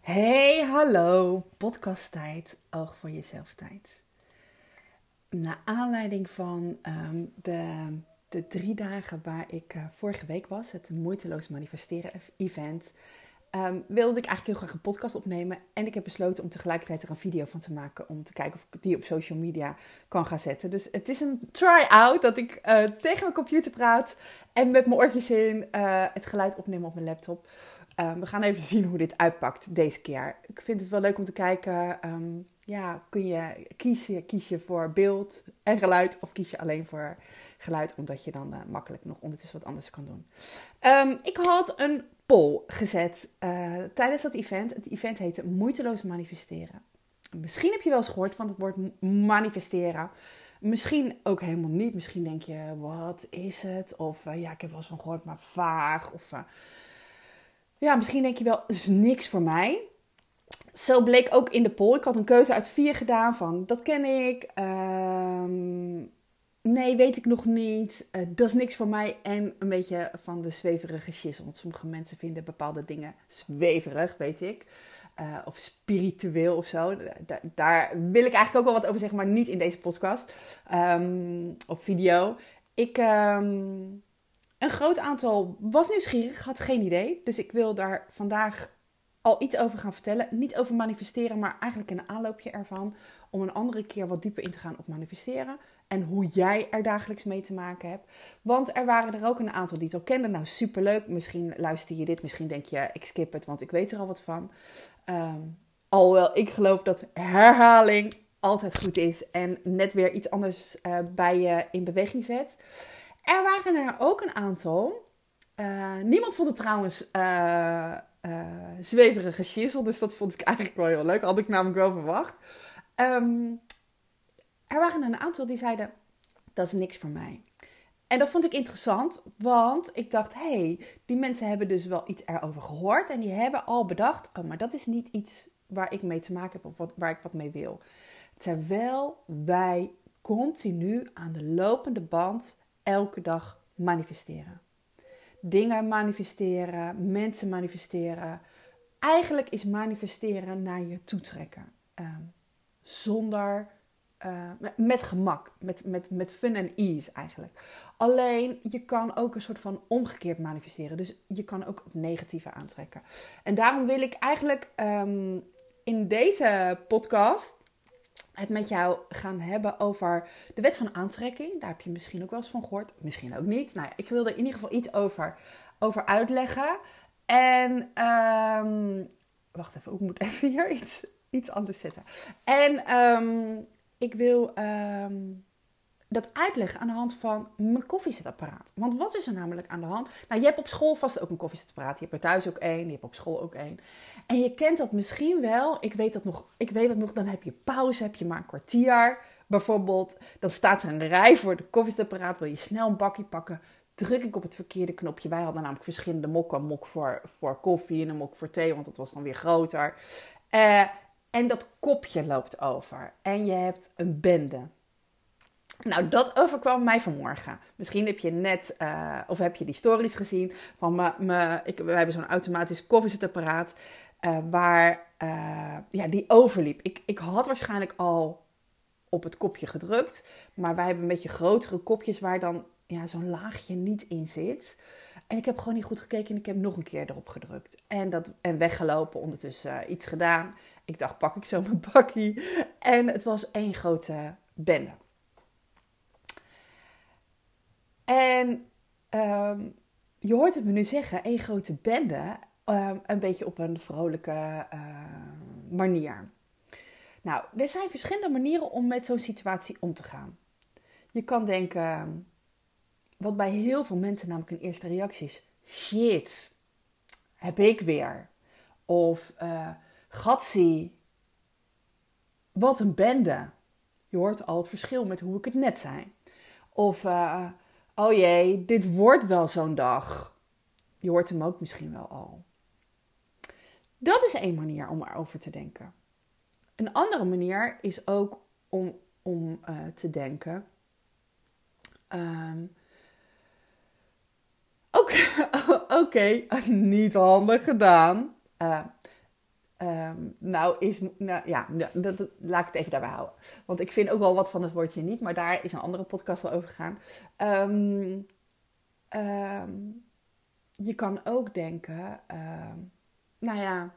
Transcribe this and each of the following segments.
Hey, hallo, podcasttijd, oog voor jezelf tijd. Naar aanleiding van ehm, de, de drie dagen waar ik uh, vorige week was, het moeiteloos manifesteren event, ehm, wilde ik eigenlijk heel graag een podcast opnemen. En ik heb besloten om tegelijkertijd er een video van te maken, om te kijken of ik die op social media kan gaan zetten. Dus het is een try-out dat ik uh, tegen mijn computer praat en met mijn oortjes in uh, het geluid opneem op mijn laptop. Um, we gaan even zien hoe dit uitpakt deze keer. Ik vind het wel leuk om te kijken. Um, ja, kun je kiezen, kies je voor beeld en geluid of kies je alleen voor geluid, omdat je dan uh, makkelijk nog ondertussen wat anders kan doen. Um, ik had een poll gezet uh, tijdens dat event. Het event heette Moeiteloos Manifesteren. Misschien heb je wel eens gehoord van het woord manifesteren. Misschien ook helemaal niet. Misschien denk je, wat is het? Of uh, ja, ik heb wel eens van gehoord, maar vaag. Of ja, misschien denk je wel, is niks voor mij. Zo bleek ook in de poll. Ik had een keuze uit vier gedaan van, dat ken ik. Um, nee, weet ik nog niet. Uh, dat is niks voor mij. En een beetje van de zweverige shizzle. Want sommige mensen vinden bepaalde dingen zweverig, weet ik. Uh, of spiritueel of zo. Da daar wil ik eigenlijk ook wel wat over zeggen, maar niet in deze podcast. Um, of video. Ik... Um, een groot aantal was nieuwsgierig, had geen idee. Dus ik wil daar vandaag al iets over gaan vertellen. Niet over manifesteren, maar eigenlijk een aanloopje ervan. Om een andere keer wat dieper in te gaan op manifesteren. En hoe jij er dagelijks mee te maken hebt. Want er waren er ook een aantal die het al kenden. Nou, superleuk. Misschien luister je dit. Misschien denk je, ik skip het, want ik weet er al wat van. Um, alhoewel, ik geloof dat herhaling altijd goed is. En net weer iets anders uh, bij je in beweging zet. Er waren er ook een aantal. Uh, niemand vond het trouwens uh, uh, zweverige dus dat vond ik eigenlijk wel heel leuk. Had ik namelijk wel verwacht. Um, er waren er een aantal die zeiden: dat is niks voor mij. En dat vond ik interessant, want ik dacht: hé, hey, die mensen hebben dus wel iets erover gehoord en die hebben al bedacht: oh, maar dat is niet iets waar ik mee te maken heb of wat, waar ik wat mee wil. Terwijl wij continu aan de lopende band elke dag manifesteren. Dingen manifesteren, mensen manifesteren. Eigenlijk is manifesteren naar je toe trekken. Uh, zonder, uh, met gemak, met, met, met fun en ease eigenlijk. Alleen je kan ook een soort van omgekeerd manifesteren. Dus je kan ook het negatieve aantrekken. En daarom wil ik eigenlijk um, in deze podcast het met jou gaan hebben over de wet van aantrekking. Daar heb je misschien ook wel eens van gehoord. Misschien ook niet. Nou ja, ik wil er in ieder geval iets over, over uitleggen. En um, wacht even, ik moet even hier iets, iets anders zetten. En um, ik wil um, dat uitleggen aan de hand van mijn koffiezetapparaat. Want wat is er namelijk aan de hand? Nou, je hebt op school vast ook een koffiezetapparaat. Je hebt er thuis ook één, je hebt op school ook één. En je kent dat misschien wel. Ik weet dat nog. Ik weet dat nog. Dan heb je pauze, heb je maar een kwartier. Bijvoorbeeld, dan staat er een rij voor de koffiezetapparaat. Wil je snel een bakje pakken? Druk ik op het verkeerde knopje. Wij hadden namelijk verschillende mokken. Een mok voor, voor koffie en een mok voor thee, want dat was dan weer groter. Uh, en dat kopje loopt over. En je hebt een bende. Nou, dat overkwam mij vanmorgen. Misschien heb je net, uh, of heb je die stories gezien van me. we hebben zo'n automatisch koffiezetapparaat uh, waar, uh, ja, die overliep. Ik, ik had waarschijnlijk al op het kopje gedrukt, maar wij hebben een beetje grotere kopjes waar dan ja, zo'n laagje niet in zit. En ik heb gewoon niet goed gekeken en ik heb nog een keer erop gedrukt. En, dat, en weggelopen, ondertussen iets gedaan. Ik dacht, pak ik zo mijn bakkie. En het was één grote bende. En um, je hoort het me nu zeggen, één grote bende, um, een beetje op een vrolijke uh, manier. Nou, er zijn verschillende manieren om met zo'n situatie om te gaan. Je kan denken, wat bij heel veel mensen namelijk een eerste reactie is: shit, heb ik weer. Of uh, wat een bende. Je hoort al het verschil met hoe ik het net zei. Of uh, oh jee, dit wordt wel zo'n dag. Je hoort hem ook misschien wel al. Dat is één manier om erover te denken. Een andere manier is ook om, om uh, te denken. Um, Oké, niet handig gedaan. Uh, Ehm, nou, is, nou ja, dat, laat ik het even daarbij houden. Want ik vind ook wel wat van het woordje niet, maar daar is een andere podcast al over gegaan. Ehm, ehm, je kan ook denken, nou ja,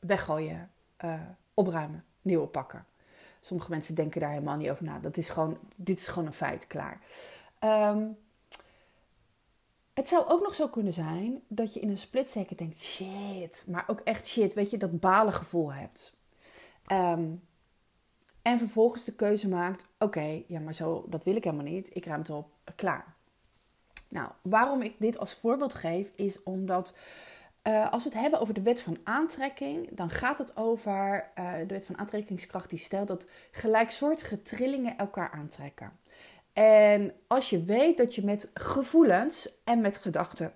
weggooien, uh, opruimen, nieuwe pakken. Sommige mensen denken daar helemaal niet over na. Dat is gewoon, dit is gewoon een feit, klaar. Het zou ook nog zo kunnen zijn dat je in een split denkt: shit, maar ook echt shit, weet je, dat balen gevoel hebt. Ehm, en vervolgens de keuze maakt: oké, ja, maar zo, dat wil ik helemaal niet. Ik ruim het op, klaar. Nou, waarom ik dit als voorbeeld geef, is omdat uh, als we het hebben over de wet van aantrekking, dan gaat het over uh, de wet van aantrekkingskracht die stelt dat gelijksoortige trillingen elkaar aantrekken. En als je weet dat je met gevoelens en met gedachten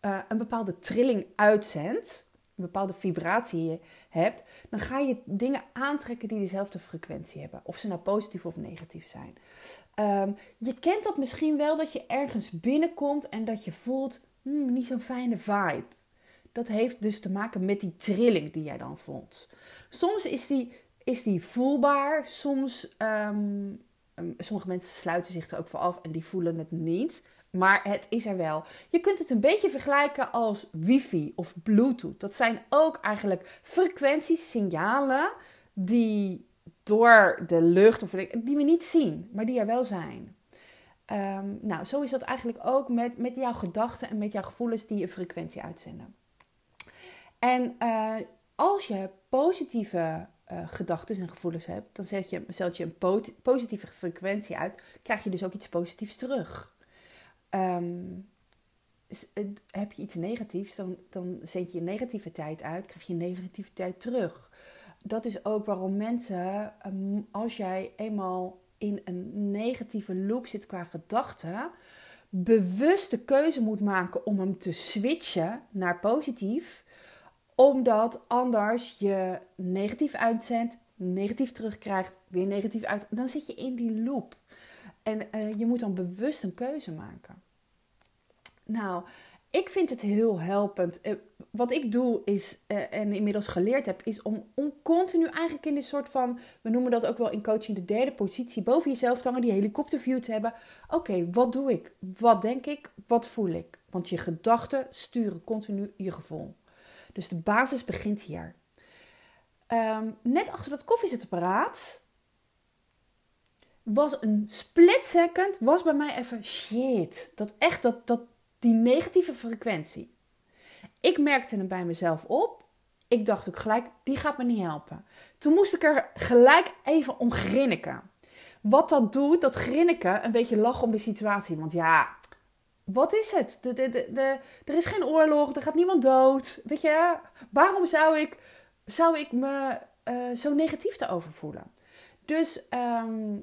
uh, een bepaalde trilling uitzendt, een bepaalde vibratie hebt, dan ga je dingen aantrekken die dezelfde frequentie hebben. Of ze nou positief of negatief zijn. Um, je kent dat misschien wel dat je ergens binnenkomt en dat je voelt hmm, niet zo'n fijne vibe. Dat heeft dus te maken met die trilling die jij dan voelt. Soms is die, is die voelbaar, soms Ehm, sommige mensen sluiten zich er ook voor af en die voelen het niet. Maar het is er wel. Je kunt het een beetje vergelijken als wifi of bluetooth. Dat zijn ook eigenlijk frequenties, signalen die door de lucht of die we niet zien, maar die er wel zijn. Ehm, nou, zo is dat eigenlijk ook met, met jouw gedachten en met jouw gevoelens die een frequentie uitzenden. En uh, als je positieve uh, gedachten en gevoelens hebt, dan zet je, zet je een positieve frequentie uit, krijg je dus ook iets positiefs terug. Um, heb je iets negatiefs, dan, dan zet je negativiteit uit, krijg je negativiteit terug. Dat is ook waarom mensen, ehm, als jij eenmaal in een negatieve loop zit qua gedachten, bewust de keuze moet maken om hem te switchen naar positief omdat anders je negatief uitzendt, negatief terugkrijgt, weer negatief uit. Dan zit je in die loop. En uh, je moet dan bewust een keuze maken. Nou, ik vind het heel helpend. Uh, wat ik doe is, uh, en inmiddels geleerd heb, is om, om continu eigenlijk in dit soort van, we noemen dat ook wel in coaching de derde positie, boven jezelf hangen, die helikopterview te hebben. Oké, wat doe ik? Wat denk ik? Wat voel ik? Want je gedachten sturen continu je gevoel. Dus de basis begint hier. Um, net achter dat koffiezetapparaat was een split second, was bij mij even shit. Dat echt, dat, dat, die negatieve frequentie. Ik merkte hem bij mezelf op. Ik dacht ook gelijk, die gaat me niet helpen. Toen moest ik er gelijk even om grinniken. Wat dat doet, dat grinniken, een beetje lachen om de situatie. Want ja, wat is het? De, de, de, er is geen oorlog, er gaat niemand dood. Weet je, waarom zou ik, zou ik me uh, zo negatief erover voelen? Dus um,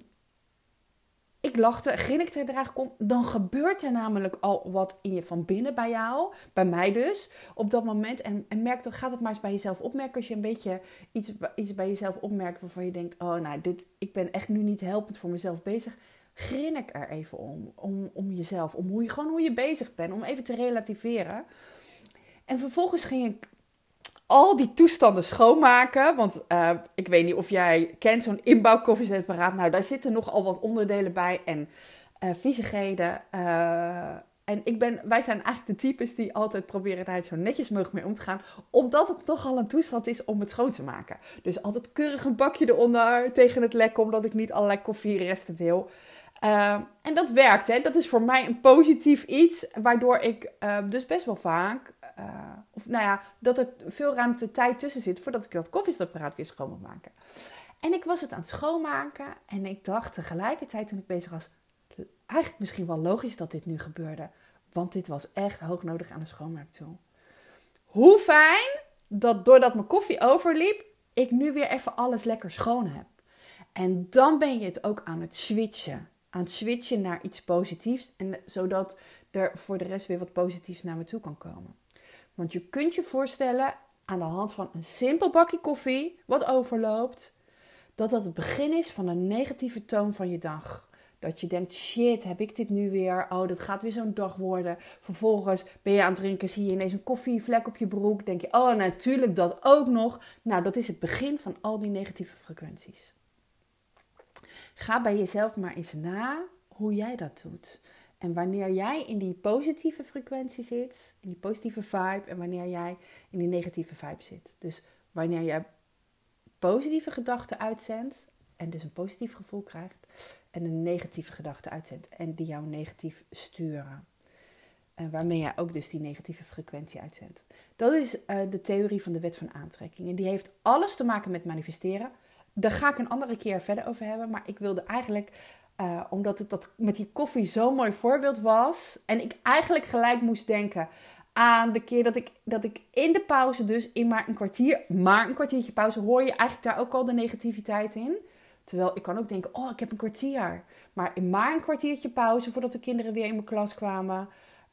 ik lachte, grinnikte er eigenlijk om. Dan gebeurt er namelijk al wat in je van binnen bij jou, bij mij dus, op dat moment. En, en merk dat, gaat het maar eens bij jezelf opmerken. Als je een beetje iets, iets bij jezelf opmerkt waarvan je denkt: oh, nou, dit, ik ben echt nu niet helpend voor mezelf bezig grin ik er even om, om, om jezelf, om hoe je, gewoon hoe je bezig bent, om even te relativeren. En vervolgens ging ik al die toestanden schoonmaken. Want uh, ik weet niet of jij kent zo'n inbouwkoffiezetapparaat. Nou, daar zitten nogal wat onderdelen bij en uh, viezigheden. Uh, en ik ben, wij zijn eigenlijk de types die altijd proberen daar zo netjes mogelijk mee om te gaan. Omdat het toch al een toestand is om het schoon te maken. Dus altijd keurig een bakje eronder tegen het lek, omdat ik niet allerlei koffieresten wil. Uh, en dat werkt, hè. Dat is voor mij een positief iets, waardoor ik uh, dus best wel vaak, uh, of nou ja, dat er veel ruimte tijd tussen zit voordat ik dat koffiezetapparaat weer schoon moet maken. En ik was het aan het schoonmaken en ik dacht tegelijkertijd toen ik bezig was, eigenlijk misschien wel logisch dat dit nu gebeurde, want dit was echt hoognodig aan de schoonmaak toe. Hoe fijn dat doordat mijn koffie overliep, ik nu weer even alles lekker schoon heb. En dan ben je het ook aan het switchen aan het switchen naar iets positiefs. En zodat er voor de rest weer wat positiefs naar me toe kan komen. Want je kunt je voorstellen aan de hand van een simpel bakje koffie wat overloopt, dat dat het begin is van een negatieve toon van je dag. Dat je denkt, shit, heb ik dit nu weer? Oh, dat gaat weer zo'n dag worden. Vervolgens ben je aan het drinken, zie je ineens een koffievlek op je broek. Denk je, oh, natuurlijk dat ook nog. Nou, dat is het begin van al die negatieve frequenties. Ga bij jezelf maar eens na hoe jij dat doet. En wanneer jij in die positieve frequentie zit, in die positieve vibe, en wanneer jij in die negatieve vibe zit. Dus wanneer jij positieve gedachten uitzendt en dus een positief gevoel krijgt, en een negatieve gedachte uitzendt en die jou negatief sturen. En waarmee jij ook dus die negatieve frequentie uitzendt. Dat is uh, de theorie van de wet van aantrekking. En die heeft alles te maken met manifesteren. Daar ga ik een andere keer verder over hebben. Maar ik wilde eigenlijk uh, omdat het dat met die koffie zo'n mooi voorbeeld was. En ik eigenlijk gelijk moest denken aan de keer dat ik, dat ik in de pauze, dus in maar een kwartier, maar een kwartiertje pauze, hoor je eigenlijk daar ook al de negativiteit in. Terwijl ik kan ook denken, oh, ik heb een kwartier. Maar in maar een kwartiertje pauze voordat de kinderen weer in mijn klas kwamen.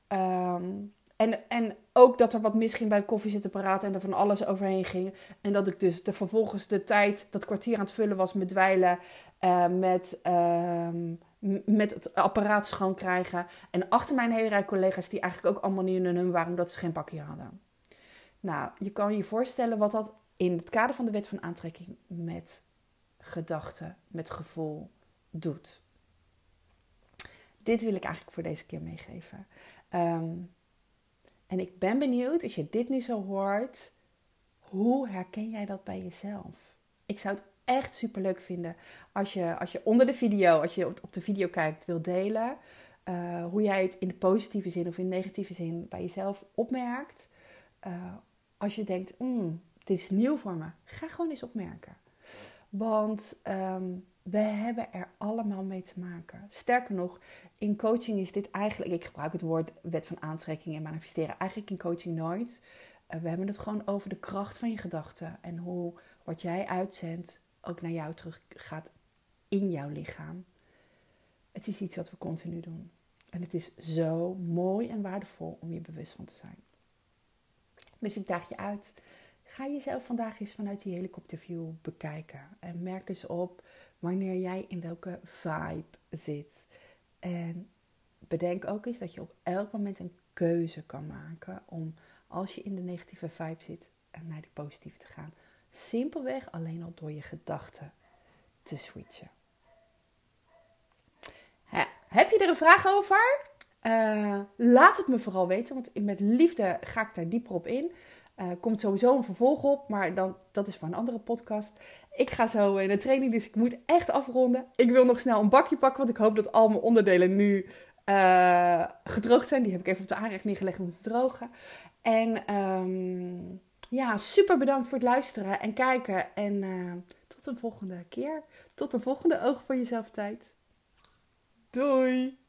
Um, en, en ook dat er wat misging bij de koffie zitten praten en er van alles overheen ging. En dat ik dus de, vervolgens de tijd, dat kwartier aan het vullen was met dweilen, uh, met, uh, met het apparaat schoon krijgen. En achter mijn hele rij collega's die eigenlijk ook allemaal niet in hun waren omdat ze geen pakje hadden. Nou, je kan je voorstellen wat dat in het kader van de wet van aantrekking met gedachten, met gevoel doet. Dit wil ik eigenlijk voor deze keer meegeven. Um, en ik ben benieuwd, als je dit nu zo hoort, hoe herken jij dat bij jezelf? Ik zou het echt super leuk vinden als je, als je onder de video, als je op de video kijkt, wil delen. Uh, hoe jij het in de positieve zin of in de negatieve zin bij jezelf opmerkt. Uh, als je denkt, mm, dit is nieuw voor me, ga gewoon eens opmerken. Want um, we hebben er allemaal mee te maken. Sterker nog, in coaching is dit eigenlijk, ik gebruik het woord wet van aantrekking en manifesteren eigenlijk in coaching nooit. Uh, we hebben het gewoon over de kracht van je gedachten en hoe wat jij uitzendt ook naar jou terug gaat in jouw lichaam. Het is iets wat we continu doen. En het is zo mooi en waardevol om je bewust van te zijn. Dus ik daag je uit. Ga jezelf vandaag eens vanuit die helikopterview bekijken. En merk eens op wanneer jij in welke vibe zit. En bedenk ook eens dat je op elk moment een keuze kan maken om als je in de negatieve vibe zit, naar die positieve te gaan. Simpelweg alleen al door je gedachten te switchen. heb je er een vraag over? Uh, laat het me vooral weten, want met liefde ga ik daar dieper op in. Uh, komt sowieso een vervolg op, maar dan, dat is voor een andere podcast. Ik ga zo in de training, dus ik moet echt afronden. Ik wil nog snel een bakje pakken, want ik hoop dat al mijn onderdelen nu uh, gedroogd zijn. Die heb ik even op de aanrecht neergelegd om te drogen. En um, ja, super bedankt voor het luisteren en kijken. En uh, tot een volgende keer. Tot een volgende Oog voor Jezelf tijd. Doei!